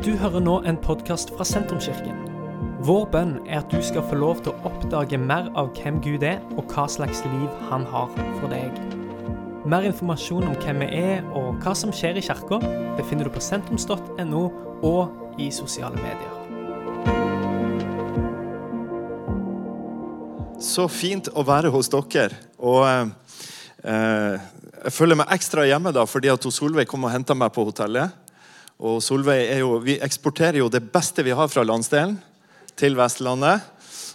Du hører nå en podkast fra Sentrumskirken. Vår bønn er at du skal få lov til å oppdage mer av hvem Gud er, og hva slags liv han har for deg. Mer informasjon om hvem vi er og hva som skjer i kirka, befinner du på sentrums.no og i sosiale medier. Så fint å være hos dere. Og eh, jeg føler meg ekstra hjemme da, fordi at Solveig kom og henta meg på hotellet. Og Solveig jo, Vi eksporterer jo det beste vi har fra landsdelen, til Vestlandet.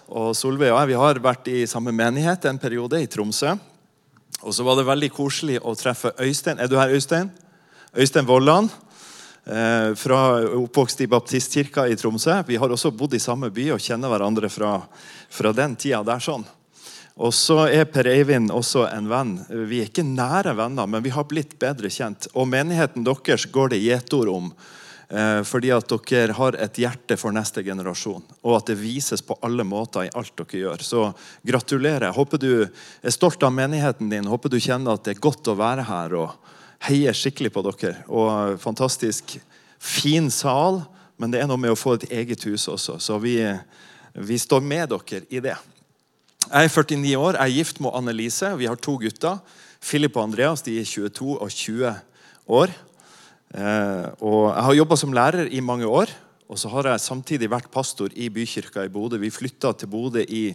Og Solveig og jeg vi har vært i samme menighet en periode, i Tromsø. Og så var det veldig koselig å treffe Øystein. Er du her, Øystein? Øystein Vollan. Eh, fra oppvokst i baptistkirka i Tromsø. Vi har også bodd i samme by og kjenner hverandre fra, fra den tida der. sånn. Og så er Per Eivind også en venn. Vi er ikke nære venner, men vi har blitt bedre kjent. Og menigheten deres går det gjetord om. Eh, fordi at dere har et hjerte for neste generasjon. Og at det vises på alle måter i alt dere gjør. Så gratulerer. Håper du er stolt av menigheten din. Håper du kjenner at det er godt å være her og heier skikkelig på dere. Og fantastisk fin sal, men det er noe med å få et eget hus også. Så vi, vi står med dere i det. Jeg er 49 år, jeg er gift med Annelise. Vi har to gutter. Philip og Andreas de er 22 og 20 år. Eh, og jeg har jobba som lærer i mange år. Og så har jeg samtidig vært pastor i bykirka i Bodø. Vi flytta til Bodø i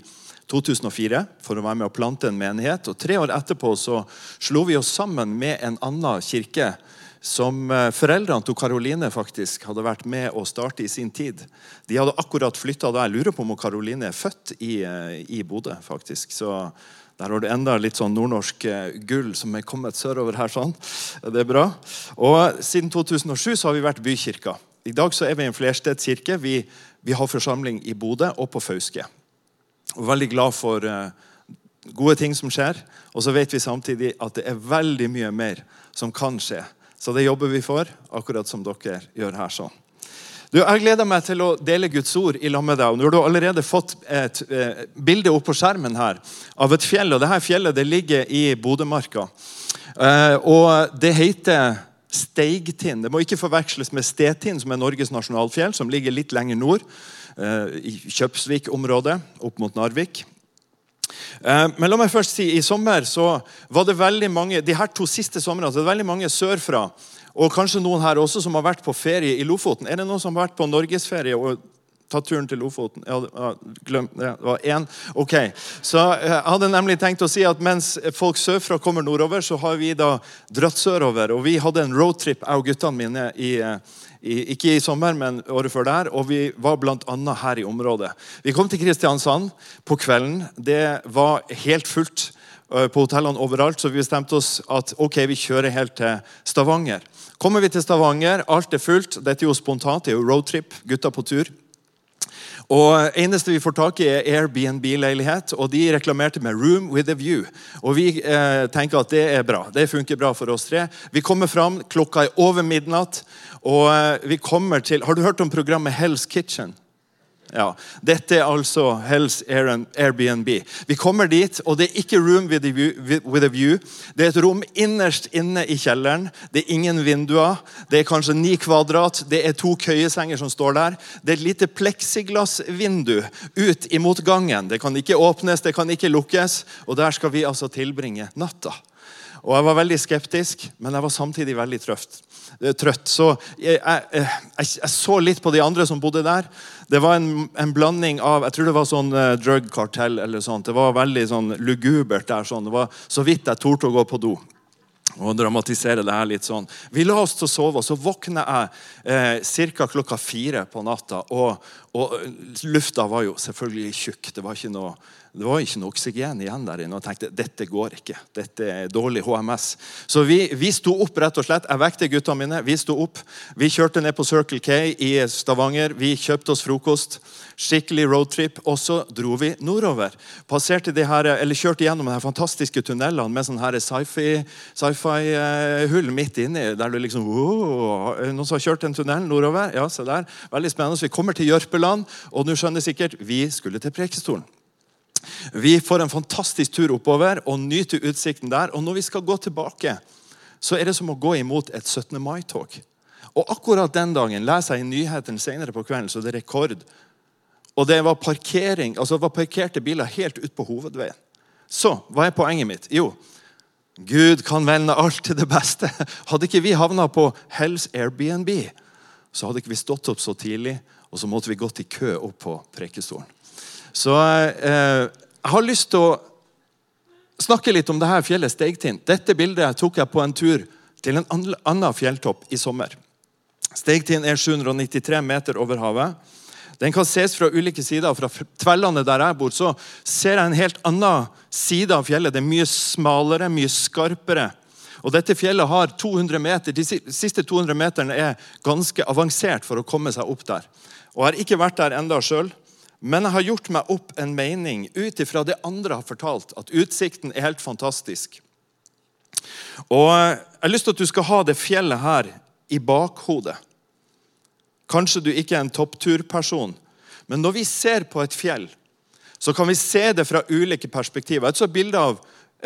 2004 for å være med å plante en menighet. Og Tre år etterpå så slo vi oss sammen med en annen kirke som eh, foreldrene til Karoline faktisk hadde vært med å starte i sin tid. De hadde akkurat flytta da. Jeg lurer på om Karoline er født i, eh, i Bodø. faktisk. Så der har du enda litt sånn nordnorsk eh, gull som er kommet sørover her. sånn. Det er bra. Og Siden 2007 så har vi vært bykirka. I dag så er vi en flerstedskirke. Vi, vi har forsamling i Bodø og på Fauske. Og veldig glad for uh, gode ting som skjer. Og så vet vi samtidig at det er veldig mye mer som kan skje. Så det jobber vi for, akkurat som dere gjør her. sånn. Du, jeg gleder meg til å dele Guds ord i lag med deg. Nå har du allerede fått et eh, bilde opp på skjermen her av et fjell. og Dette fjellet det ligger i Bodømarka. Eh, og det heter Steigtind. Det må ikke forveksles med Stetind, som er Norges nasjonalfjell, som ligger litt lenger nord. Eh, I Kjøpsvik-området, opp mot Narvik. Eh, men la meg først si, i sommer så var det veldig mange de her to siste somrene, så det er veldig mange sørfra og kanskje noen her også som har vært på ferie i Lofoten. Er det noen som har vært på norgesferie og tatt turen til Lofoten? Ja, glem det. Det var én. Ok. Så eh, jeg hadde nemlig tenkt å si at mens folk sørfra kommer nordover, så har vi da dratt sørover. Og vi hadde en roadtrip, jeg og guttene mine, i ikke i sommer, men året før der. Og vi var bl.a. her i området. Vi kom til Kristiansand på kvelden. Det var helt fullt eh, på hotellene overalt, så vi bestemte oss at ok, vi kjører helt til Stavanger. Kommer vi til Stavanger, alt er fullt. Dette er jo spontant, det er jo roadtrip. Gutta på tur. Og eneste vi får tak i, er Airbnb-leilighet, og de reklamerte med 'room with a view'. Og Vi eh, tenker at det er bra. Det funker bra for oss tre. Vi kommer fram, klokka er over midnatt, og eh, vi kommer til Har du hørt om programmet Hell's Kitchen? Ja, Dette er altså Hells Airbnb. Vi kommer dit, og det er ikke room with a, view, with a view. Det er et rom innerst inne i kjelleren. Det er ingen vinduer. Det er kanskje ni kvadrat. Det er to køyesenger som står der. Det er et lite pleksiglassvindu ut imot gangen. Det kan ikke åpnes, det kan ikke lukkes. Og der skal vi altså tilbringe natta. Og Jeg var veldig skeptisk, men jeg var samtidig veldig trøft, trøtt. Så jeg, jeg, jeg, jeg, så litt på de andre som bodde der. Det var en, en blanding av Jeg tror det var sånn uh, drug cartel eller sånt. Det var veldig sånn lugubert der. sånn. Det var så vidt jeg torde å gå på do og dramatisere det her litt sånn. Vi la oss til å sove, og så våkner jeg eh, ca. klokka fire på natta. Og, og, lufta var jo selvfølgelig tjukk. Det var ikke noe var ikke noe oksygen igjen der inne. og tenkte dette går ikke. Dette er dårlig HMS. Så vi, vi sto opp, rett og slett. Jeg vekte gutta mine. Vi sto opp. Vi kjørte ned på Circle K i Stavanger. Vi kjøpte oss frokost. Skikkelig roadtrip. Og så dro vi nordover. Passerte de her, eller Kjørte gjennom de her fantastiske tunnelene med sånn sci-fi-hull sci midt inni. der du liksom, Noen som har kjørt en tunnel nordover? Ja, se der. Veldig spennende. Vi kommer til Jørpeland, og du skjønner sikkert, vi skulle til Prekestolen. Vi får en fantastisk tur oppover og nyter utsikten der. Og når vi skal gå tilbake, så er det som å gå imot et 17. mai-tog. Og akkurat den dagen leser jeg i nyhetene senere på kvelden, så det er rekord. Og det var parkering, altså det var parkerte biler helt ut på hovedveien. Så hva er poenget mitt? Jo, Gud kan vende alt til det beste. Hadde ikke vi havna på Hells Airbnb, så hadde ikke vi stått opp så tidlig, og så måtte vi gått i kø opp på prekestolen. Så eh, jeg har lyst til å snakke litt om det her fjellet Steigtind. Dette bildet tok jeg på en tur til en annen fjelltopp i sommer. Steigtind er 793 meter over havet. Den kan ses fra ulike sider. Fra Tvellane der jeg bor, så ser jeg en helt annen side av fjellet. Det er mye smalere, mye skarpere. Og Dette fjellet har 200 meter. De siste 200 meterne er ganske avansert for å komme seg opp der. Og har ikke vært der enda sjøl, men jeg har gjort meg opp en mening ut ifra det andre har fortalt, at utsikten er helt fantastisk. Og Jeg har lyst til at du skal ha det fjellet her i bakhodet. Kanskje du ikke er en toppturperson, men når vi ser på et fjell, så kan vi se det fra ulike perspektiver. Jeg så et bilde av,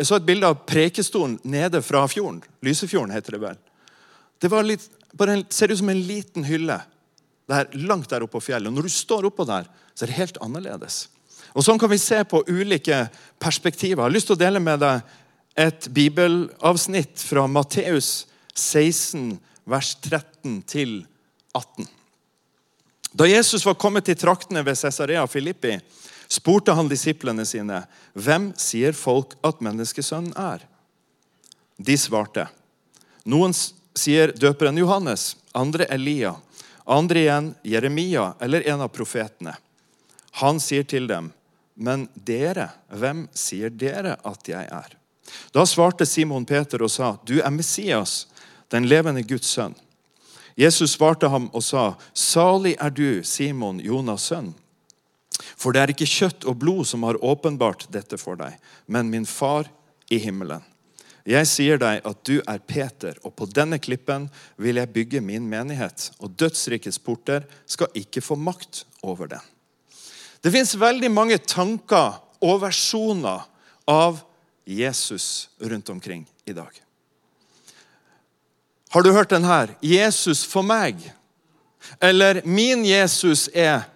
så et bilde av Prekestolen nede fra fjorden. Lysefjorden heter det vel. Det litt, en, ser ut som en liten hylle der, langt der oppe på fjellet. Og når du står oppå der, så er det helt annerledes. Og Sånn kan vi se på ulike perspektiver. Jeg har lyst til å dele med deg et bibelavsnitt fra Matteus 16, vers 13 til 18. Da Jesus var kommet til traktene ved Cesarea Filippi, spurte han disiplene sine, 'Hvem sier folk at menneskesønnen er?' De svarte, 'Noen sier døperen Johannes, andre Elia, andre igjen Jeremia eller en av profetene.' Han sier til dem, 'Men dere, hvem sier dere at jeg er?' Da svarte Simon Peter og sa, 'Du er Messias, den levende Guds sønn.' Jesus svarte ham og sa, 'Salig er du, Simon, Jonas' sønn.' For det er ikke kjøtt og blod som har åpenbart dette for deg, men min far i himmelen. Jeg sier deg at du er Peter, og på denne klippen vil jeg bygge min menighet, og dødsrikets porter skal ikke få makt over den. Det fins veldig mange tanker og versjoner av Jesus rundt omkring i dag. Har du hørt den her? 'Jesus for meg'. Eller 'Min Jesus er'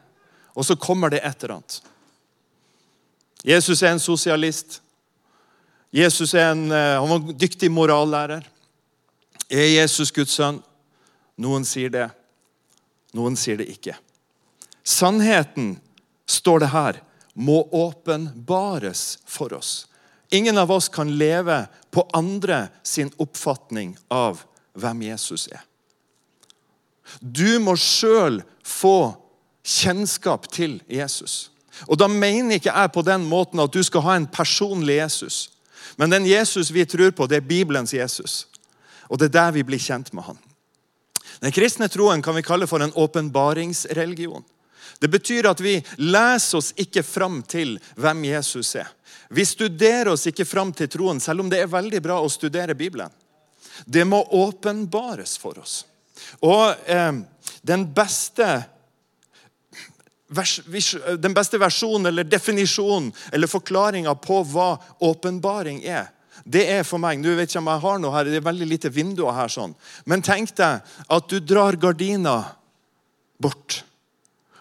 Og så kommer det et eller annet. Jesus er en sosialist. Jesus er en, eh, han var en dyktig morallærer. Er Jesus Guds sønn? Noen sier det. Noen sier det ikke. Sannheten, står det her, må åpenbares for oss. Ingen av oss kan leve på andre sin oppfatning av hvem Jesus er. Du må sjøl få kjennskap til Jesus. Og Da mener ikke jeg på den måten at du skal ha en personlig Jesus. Men den Jesus vi tror på, det er Bibelens Jesus. Og det er der vi blir kjent med han. Den kristne troen kan vi kalle for en åpenbaringsreligion. Det betyr at vi leser oss ikke fram til hvem Jesus er. Vi studerer oss ikke fram til troen, selv om det er veldig bra å studere Bibelen. Det må åpenbares for oss. Og eh, den beste vers, den beste versjonen eller definisjonen eller forklaringa på hva åpenbaring er, det er for meg Nå vet ikke om jeg har noe her, det er veldig lite vinduer her. sånn. Men tenk deg at du drar gardina bort,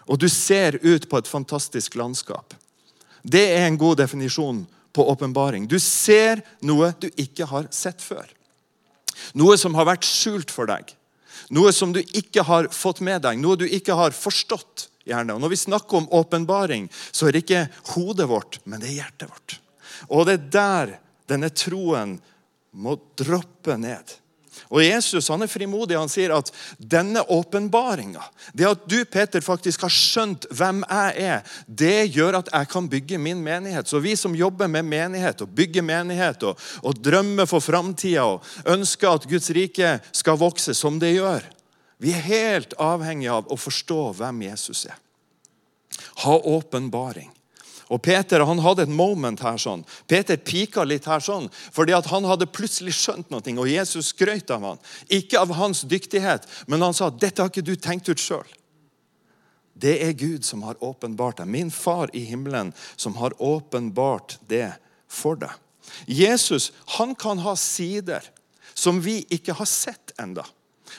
og du ser ut på et fantastisk landskap. Det er en god definisjon på åpenbaring. Du ser noe du ikke har sett før. Noe som har vært skjult for deg. Noe som du ikke har fått med deg, noe du ikke har forstått. Gjerne. Og Når vi snakker om åpenbaring, så er det ikke hodet vårt, men det er hjertet vårt. Og det er der denne troen må droppe ned. Og Jesus han er frimodig. Han sier at denne åpenbaringa, det at du Peter, faktisk har skjønt hvem jeg er, det gjør at jeg kan bygge min menighet. Så vi som jobber med menighet og bygger menighet og, og drømmer for framtida og ønsker at Guds rike skal vokse som det gjør, vi er helt avhengige av å forstå hvem Jesus er. Ha åpenbaring. Og Peter han hadde et moment her. sånn. Peter pika litt her sånn, fordi at han hadde plutselig skjønt noe, og Jesus skrøt av han. Ikke av hans dyktighet, men han sa dette har ikke du tenkt ut sjøl. Det er Gud som har åpenbart det. Min far i himmelen som har åpenbart det for deg. Jesus han kan ha sider som vi ikke har sett enda.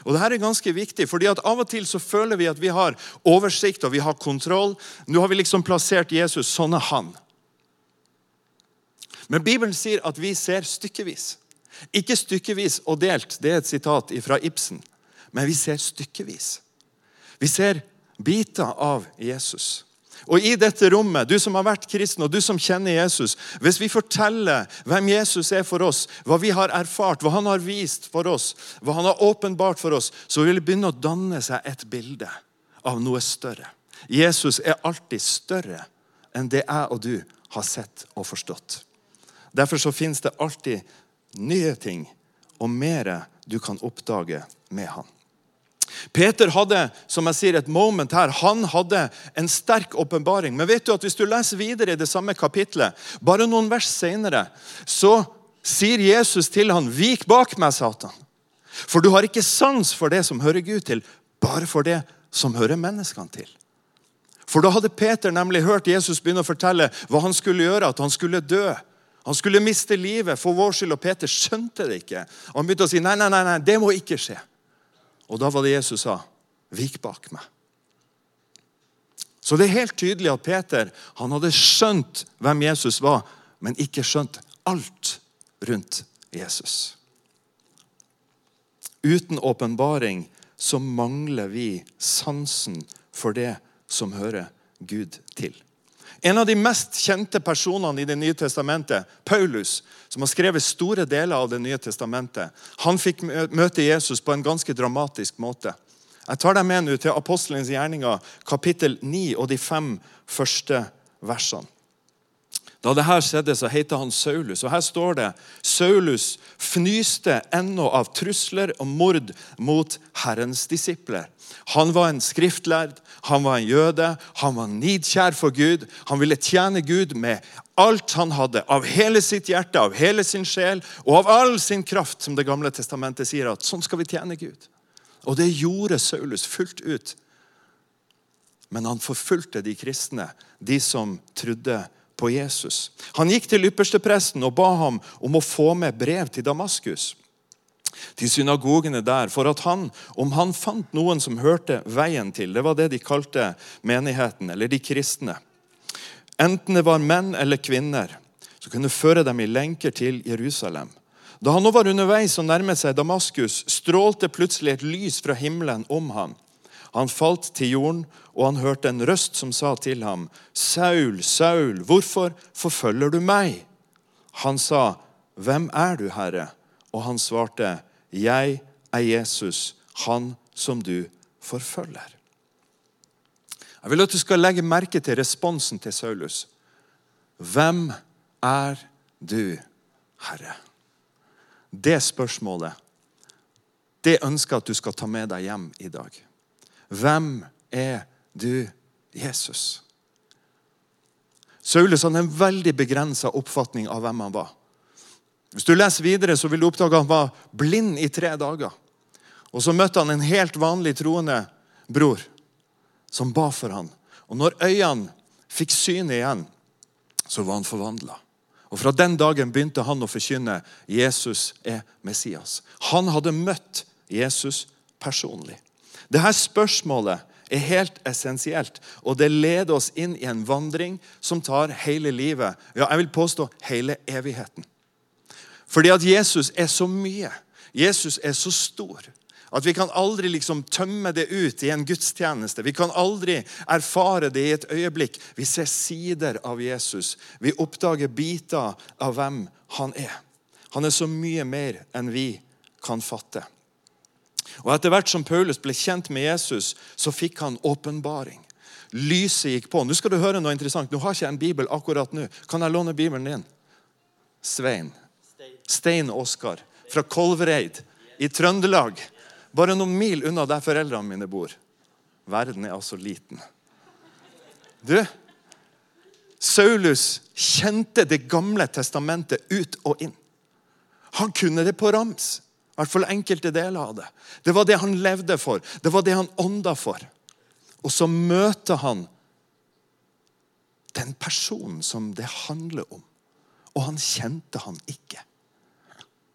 Og det her er ganske viktig, fordi at Av og til så føler vi at vi har oversikt og vi har kontroll. Nå har vi liksom plassert Jesus. Sånn er han. Men Bibelen sier at vi ser stykkevis. Ikke stykkevis og delt, det er et sitat fra Ibsen. Men vi ser stykkevis. Vi ser biter av Jesus. Og i dette rommet, du som har vært kristen, og du som kjenner Jesus Hvis vi forteller hvem Jesus er for oss, hva vi har erfart, hva han har vist for oss, hva han har åpenbart for oss, så vil det begynne å danne seg et bilde av noe større. Jesus er alltid større enn det jeg og du har sett og forstått. Derfor så finnes det alltid nye ting og mer du kan oppdage med han. Peter hadde som jeg sier, et moment her. Han hadde en sterk åpenbaring. Men vet du at hvis du leser videre i det samme kapitlet, bare noen vers senere, så sier Jesus til han, 'Vik bak meg, Satan.' For du har ikke sans for det som hører Gud til, bare for det som hører menneskene til. For da hadde Peter nemlig hørt Jesus begynne å fortelle hva han skulle gjøre, at han skulle dø. Han skulle miste livet for vår skyld, og Peter skjønte det ikke. Han begynte å si nei, nei, nei, nei det må ikke skje. Og da var det Jesus sa, 'Vik bak meg'. Så det er helt tydelig at Peter han hadde skjønt hvem Jesus var, men ikke skjønt alt rundt Jesus. Uten åpenbaring så mangler vi sansen for det som hører Gud til. En av de mest kjente personene i Det nye testamentet, Paulus, som har skrevet store deler av Det nye testamentet, han fikk møte Jesus på en ganske dramatisk måte. Jeg tar deg med nå til apostelens gjerninger, kapittel 9 og de fem første versene. Da det her skjedde, så het han Saulus. Og her står det Saulus fnyste ennå av trusler og mord mot Herrens disipler. Han var en skriftlærd, han var en jøde, han var nidkjær for Gud. Han ville tjene Gud med alt han hadde, av hele sitt hjerte, av hele sin sjel og av all sin kraft, som Det gamle testamentet sier at sånn skal vi tjene Gud. Og det gjorde Saulus fullt ut. Men han forfulgte de kristne, de som trodde på Jesus. Han gikk til ypperstepresten og ba ham om å få med brev til Damaskus til synagogene der for at han, om han fant noen som hørte veien til Det var det de kalte menigheten, eller de kristne. Enten det var menn eller kvinner, så kunne føre dem i lenker til Jerusalem. Da han nå var underveis og nærmet seg Damaskus, strålte plutselig et lys fra himmelen om ham. Han falt til jorden, og han hørte en røst som sa til ham, 'Saul, Saul, hvorfor forfølger du meg?' Han sa, 'Hvem er du, Herre?' Og han svarte, 'Jeg er Jesus, han som du forfølger'. Jeg vil at du skal legge merke til responsen til Saulus. Hvem er du, Herre? Det spørsmålet det ønsker jeg at du skal ta med deg hjem i dag. Hvem er du, Jesus? Saulus hadde en veldig begrensa oppfatning av hvem han var. Hvis du leser videre, så vil du oppdage at han var blind i tre dager. Og Så møtte han en helt vanlig troende bror som ba for han. Og når øynene fikk synet igjen, så var han forvandla. Og Fra den dagen begynte han å forkynne Jesus er Messias. Han hadde møtt Jesus personlig. Dette spørsmålet er helt essensielt, og det leder oss inn i en vandring som tar hele livet. Ja, jeg vil påstå hele evigheten. Fordi at Jesus er så mye. Jesus er så stor. At vi kan aldri liksom tømme det ut i en gudstjeneste. Vi kan aldri erfare det i et øyeblikk. Vi ser sider av Jesus. Vi oppdager biter av hvem han er. Han er så mye mer enn vi kan fatte. Og Etter hvert som Paulus ble kjent med Jesus, så fikk han åpenbaring. Lyset gikk på. Nå skal du høre noe interessant. Nå har ikke jeg en bibel akkurat nå. Kan jeg låne bibelen din? Svein. Stein Oskar fra Kolvereid i Trøndelag. Bare noen mil unna der foreldrene mine bor. Verden er altså liten. Du, Saulus kjente Det gamle testamentet ut og inn. Han kunne det på rams. I hvert fall enkelte deler av det. Det var det han levde for. Det var det han ånda for. Og så møter han den personen som det handler om. Og han kjente han ikke.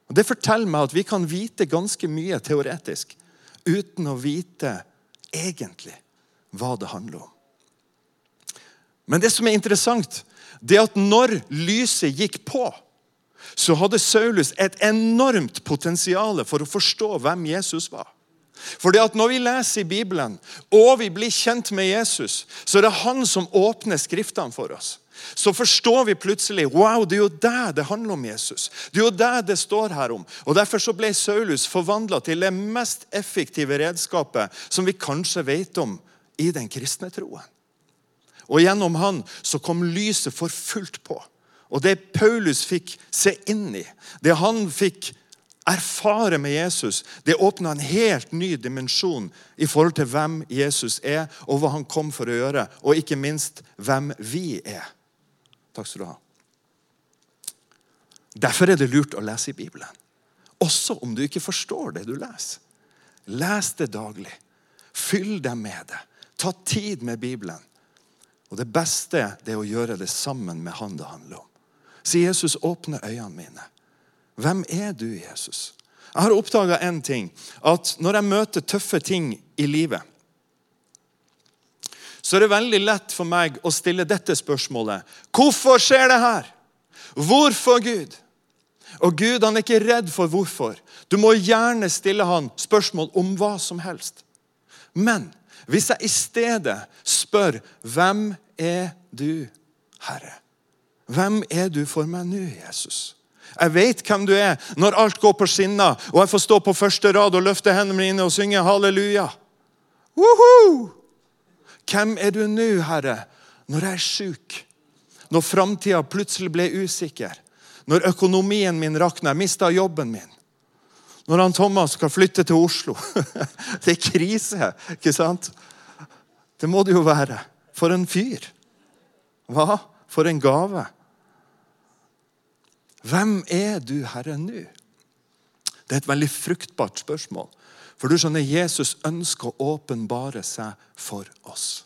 Og Det forteller meg at vi kan vite ganske mye teoretisk. uten å vite egentlig hva det handler om. Men det som er interessant, det er at når lyset gikk på, så hadde Saulus et enormt potensial for å forstå hvem Jesus var. Fordi at Når vi leser i Bibelen og vi blir kjent med Jesus, så er det han som åpner Skriftene for oss. Så forstår vi plutselig wow, det er jo det det handler om Jesus. Det er jo det det står her om. Og Derfor så ble Saulus forvandla til det mest effektive redskapet som vi kanskje vet om i den kristne troen. Og gjennom han så kom lyset for fullt på. Og det Paulus fikk se inn i, det han fikk erfare med Jesus, det åpna en helt ny dimensjon i forhold til hvem Jesus er, og hva han kom for å gjøre, og ikke minst hvem vi er. Takk skal du ha. Derfor er det lurt å lese i Bibelen. Også om du ikke forstår det du leser. Les det daglig. Fyll deg med det. Ta tid med Bibelen. Og Det beste er å gjøre det sammen med han det handler om. Så Jesus, åpne øynene mine. Hvem er du, Jesus? Jeg har oppdaga én ting. At når jeg møter tøffe ting i livet, så er det veldig lett for meg å stille dette spørsmålet. Hvorfor skjer det her? Hvorfor, Gud? Og Gud han er ikke redd for hvorfor. Du må gjerne stille han spørsmål om hva som helst. Men hvis jeg i stedet spør hvem er du, Herre? Hvem er du for meg nå, Jesus? Jeg vet hvem du er når alt går på skinner, og jeg får stå på første rad og løfte hendene mine og synge halleluja. Woohoo! Hvem er du nå, Herre, når jeg er sjuk? Når framtida plutselig ble usikker? Når økonomien min rakna, jeg mista jobben min? Når han Thomas skal flytte til Oslo? Det er krise, ikke sant? Det må det jo være. For en fyr. Hva? For en gave. Hvem er du, Herre, nå? Det er et veldig fruktbart spørsmål. For du skjønner, Jesus ønsker å åpenbare seg for oss.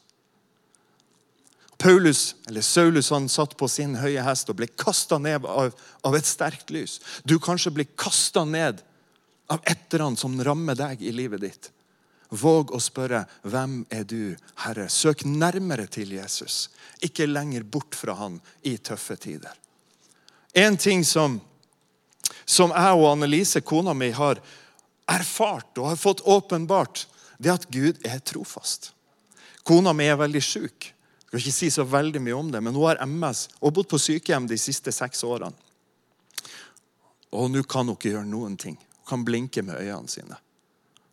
Paulus, eller Saulus han satt på sin høye hest og ble kasta ned av, av, et sterkt lys. Du kanskje blir kasta ned av et eller annet som rammer deg i livet ditt. Våg å spørre hvem er du, Herre? Søk nærmere til Jesus, ikke lenger bort fra han i tøffe tider. En ting som, som jeg og Annelise, kona mi, har erfart og har fått åpenbart, det er at Gud er trofast. Kona mi er veldig sjuk. Skal ikke si så veldig mye om det, men hun har MS og har bodd på sykehjem de siste seks årene. Og nå kan hun ikke gjøre noen ting. Hun kan blinke med øynene sine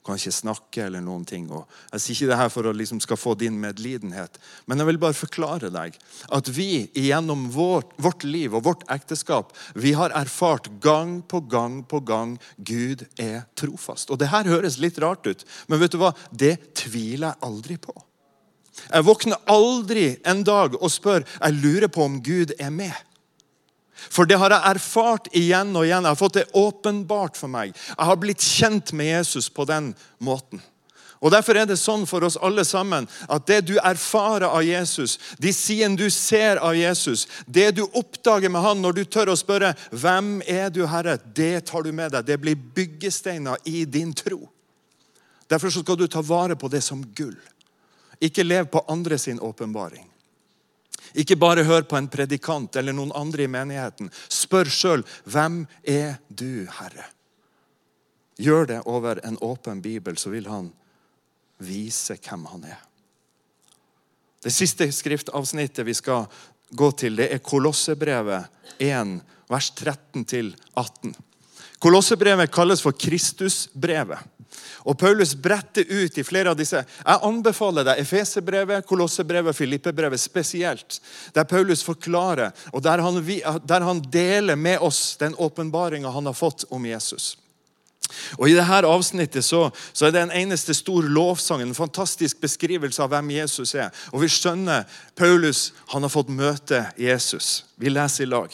kan ikke snakke eller noen ting. Og jeg sier ikke det her for å liksom skal få din medlidenhet, men jeg vil bare forklare deg at vi gjennom vårt, vårt liv og vårt ekteskap vi har erfart gang på gang på gang Gud er trofast. Og Det her høres litt rart ut, men vet du hva? det tviler jeg aldri på. Jeg våkner aldri en dag og spør jeg lurer på om Gud er med. For det har jeg erfart igjen og igjen. Jeg har fått det åpenbart for meg. Jeg har blitt kjent med Jesus på den måten. Og Derfor er det sånn for oss alle sammen at det du erfarer av Jesus, de sidene du ser av Jesus, det du oppdager med han når du tør å spørre 'Hvem er du, Herre?' det tar du med deg. Det blir byggesteiner i din tro. Derfor skal du ta vare på det som gull. Ikke lev på andre sin åpenbaring. Ikke bare hør på en predikant eller noen andre i menigheten. Spør sjøl hvem er du, Herre? Gjør det over en åpen bibel, så vil han vise hvem han er. Det siste skriftavsnittet vi skal gå til, det er Kolossebrevet 1, vers 13-18. Kolossebrevet kalles for Kristusbrevet. Og Paulus bretter ut i flere av disse. Jeg anbefaler deg Efeserbrevet, Kolossebrevet, Filippebrevet spesielt. Der Paulus forklarer, og der han, der han deler med oss den åpenbaringa han har fått om Jesus. Og I dette avsnittet så, så, er det en eneste stor lovsang, en fantastisk beskrivelse av hvem Jesus er. Og Vi skjønner Paulus han har fått møte Jesus. Vi leser i lag.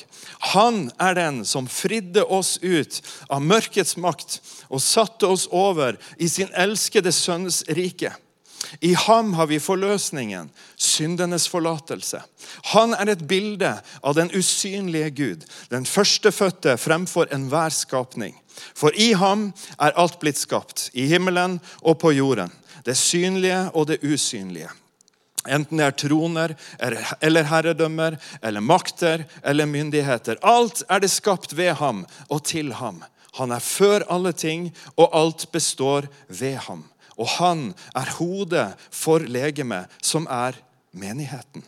Han er den som fridde oss ut av mørkets makt og satte oss over i sin elskede sønns rike. I ham har vi forløsningen, syndenes forlatelse. Han er et bilde av den usynlige Gud, den førstefødte fremfor enhver skapning. For i ham er alt blitt skapt, i himmelen og på jorden, det synlige og det usynlige. Enten det er troner eller herredømmer eller makter eller myndigheter. Alt er det skapt ved ham og til ham. Han er før alle ting, og alt består ved ham. Og han er hodet for legemet, som er menigheten.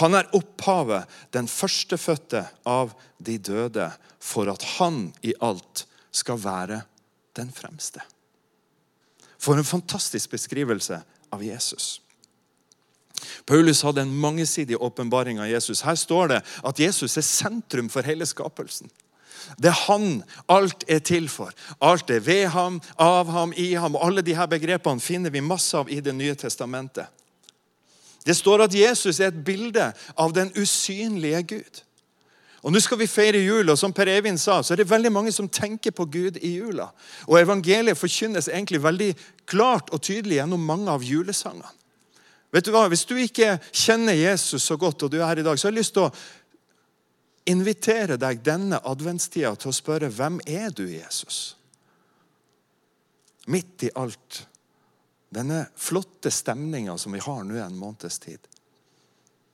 Han er opphavet, den førstefødte av de døde, for at han i alt skal være den fremste. For en fantastisk beskrivelse av Jesus. Paulus hadde en mangesidig åpenbaring av Jesus. Her står det at Jesus er sentrum for hele skapelsen. Det er han alt er til for. Alt er ved ham, av ham, i ham. og Alle disse begrepene finner vi masse av i Det nye testamentet. Det står at Jesus er et bilde av den usynlige Gud. Og Nå skal vi feire jul, og som Per Eivind sa, så er det veldig mange som tenker på Gud i jula. Og Evangeliet forkynnes egentlig veldig klart og tydelig gjennom mange av julesangene. Vet du hva? Hvis du ikke kjenner Jesus så godt, og du er her i dag, så har jeg lyst til å invitere deg denne adventstida til å spørre hvem er du, Jesus? Midt i alt denne flotte stemninga som vi har nå en måneds tid.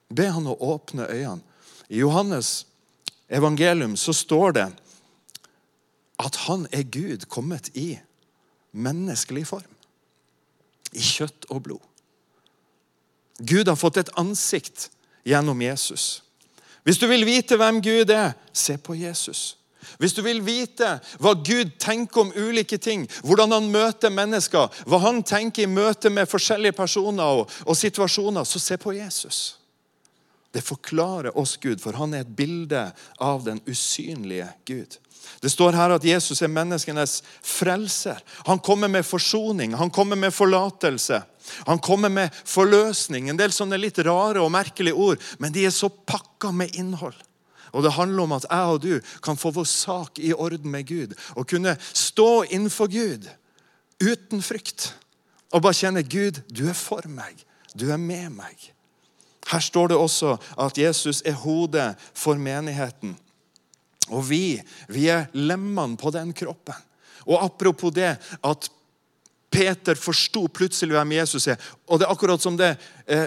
Be han å åpne øynene. I Johannes evangelium så står det at han er Gud kommet i menneskelig form. I kjøtt og blod. Gud har fått et ansikt gjennom Jesus. Hvis du vil vite hvem Gud er, se på Jesus. Hvis du vil vite hva Gud tenker om ulike ting, hvordan han møter mennesker, hva han tenker i møte med forskjellige personer og, og situasjoner, så se på Jesus. Det forklarer oss Gud, for han er et bilde av den usynlige Gud. Det står her at Jesus er menneskenes frelser. Han kommer med forsoning, han kommer med forlatelse. Han kommer med forløsning. En del sånne litt rare og merkelige ord, men de er så pakka med innhold. Og Det handler om at jeg og du kan få vår sak i orden med Gud. Og kunne stå innenfor Gud uten frykt. Og bare kjenne Gud, du er for meg. Du er med meg. Her står det også at Jesus er hodet for menigheten. Og vi, vi er lemmene på den kroppen. Og apropos det at Peter forsto plutselig hvem Jesus er. Og det er akkurat som det eh,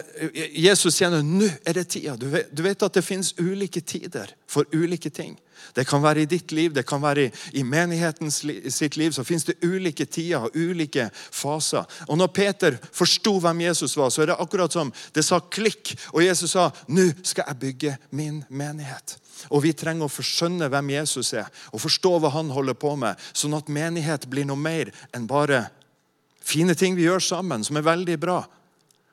Jesus kjenner nå er det tida. Du vet, du vet, at det finnes ulike tider for ulike ting. Det kan være i ditt liv, det kan være i, i menigheten sitt liv. Så finnes det ulike tider og ulike faser. Og når Peter forsto hvem Jesus var, så er det akkurat som det sa klikk. Og Jesus sa nå skal jeg bygge min menighet. Og Vi trenger å forskjønne hvem Jesus er, og forstå hva han holder på med, sånn at menighet blir noe mer enn bare fine ting vi gjør sammen, som er veldig bra.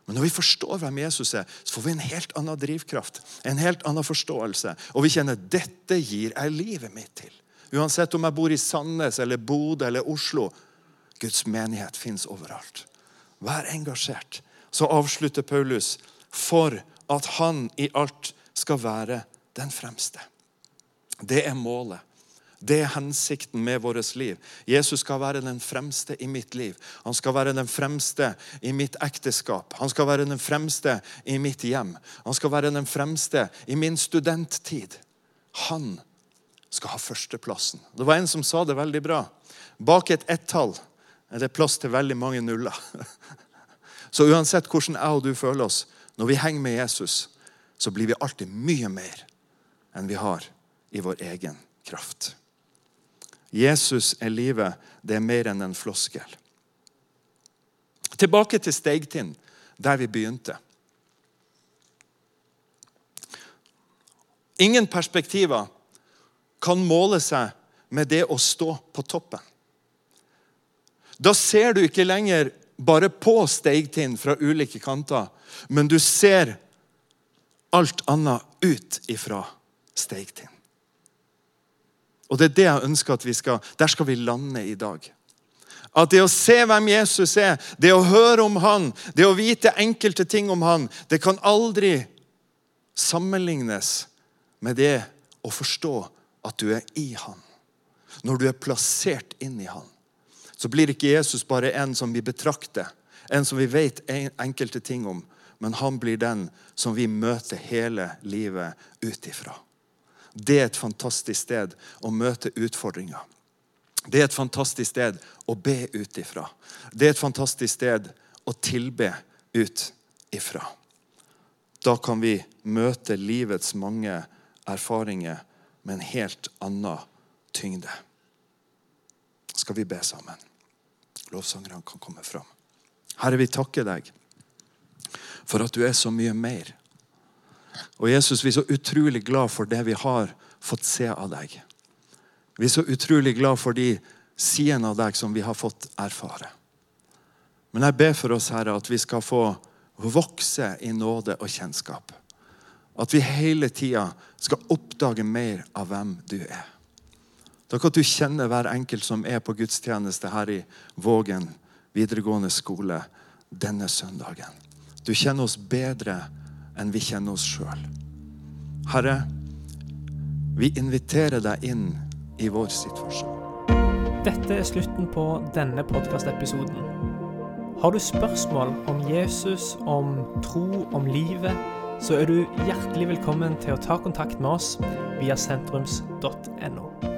Men når vi forstår hvem Jesus er, så får vi en helt annen drivkraft. En helt annen forståelse. Og vi kjenner dette gir jeg livet mitt til. Uansett om jeg bor i Sandnes, eller Bodø eller Oslo. Guds menighet fins overalt. Vær engasjert. Så avslutter Paulus for at han i alt skal være den fremste. Det er målet. Det er hensikten med vårt liv. Jesus skal være den fremste i mitt liv. Han skal være den fremste i mitt ekteskap. Han skal være den fremste i mitt hjem. Han skal være den fremste i min studenttid. Han skal ha førsteplassen. Det var en som sa det veldig bra. Bak et ett-tall er det plass til veldig mange nuller. Så uansett hvordan jeg og du føler oss, når vi henger med Jesus, så blir vi alltid mye mer enn vi har i vår egen kraft. Jesus er livet. Det er mer enn en floskel. Tilbake til Steigtind, der vi begynte. Ingen perspektiver kan måle seg med det å stå på toppen. Da ser du ikke lenger bare på Steigtind fra ulike kanter, men du ser alt annet ut ifra Steigtind. Og det er det jeg ønsker at vi skal Der skal vi lande i dag. At det å se hvem Jesus er, det å høre om han, det å vite enkelte ting om han, det kan aldri sammenlignes med det å forstå at du er i han. Når du er plassert inn i han, så blir ikke Jesus bare en som vi betrakter, En som vi vet enkelte ting om, men han blir den som vi møter hele livet ut ifra. Det er et fantastisk sted å møte utfordringer. Det er et fantastisk sted å be ut ifra. Det er et fantastisk sted å tilbe ut ifra. Da kan vi møte livets mange erfaringer med en helt annen tyngde. Skal vi be sammen? Lovsangerne kan komme fram. Herre, vi takker deg for at du er så mye mer. Og Jesus, vi er så utrolig glad for det vi har fått se av deg. Vi er så utrolig glad for de sidene av deg som vi har fått erfare. Men jeg ber for oss, Herre, at vi skal få vokse i nåde og kjennskap. At vi hele tida skal oppdage mer av hvem du er. Takk at du kjenner hver enkelt som er på gudstjeneste her i Vågen videregående skole denne søndagen. Du kjenner oss bedre enn vi kjenner oss sjøl. Herre, vi inviterer deg inn i vår situasjon. Dette er slutten på denne podkastepisoden. Har du spørsmål om Jesus, om tro, om livet, så er du hjertelig velkommen til å ta kontakt med oss via sentrums.no.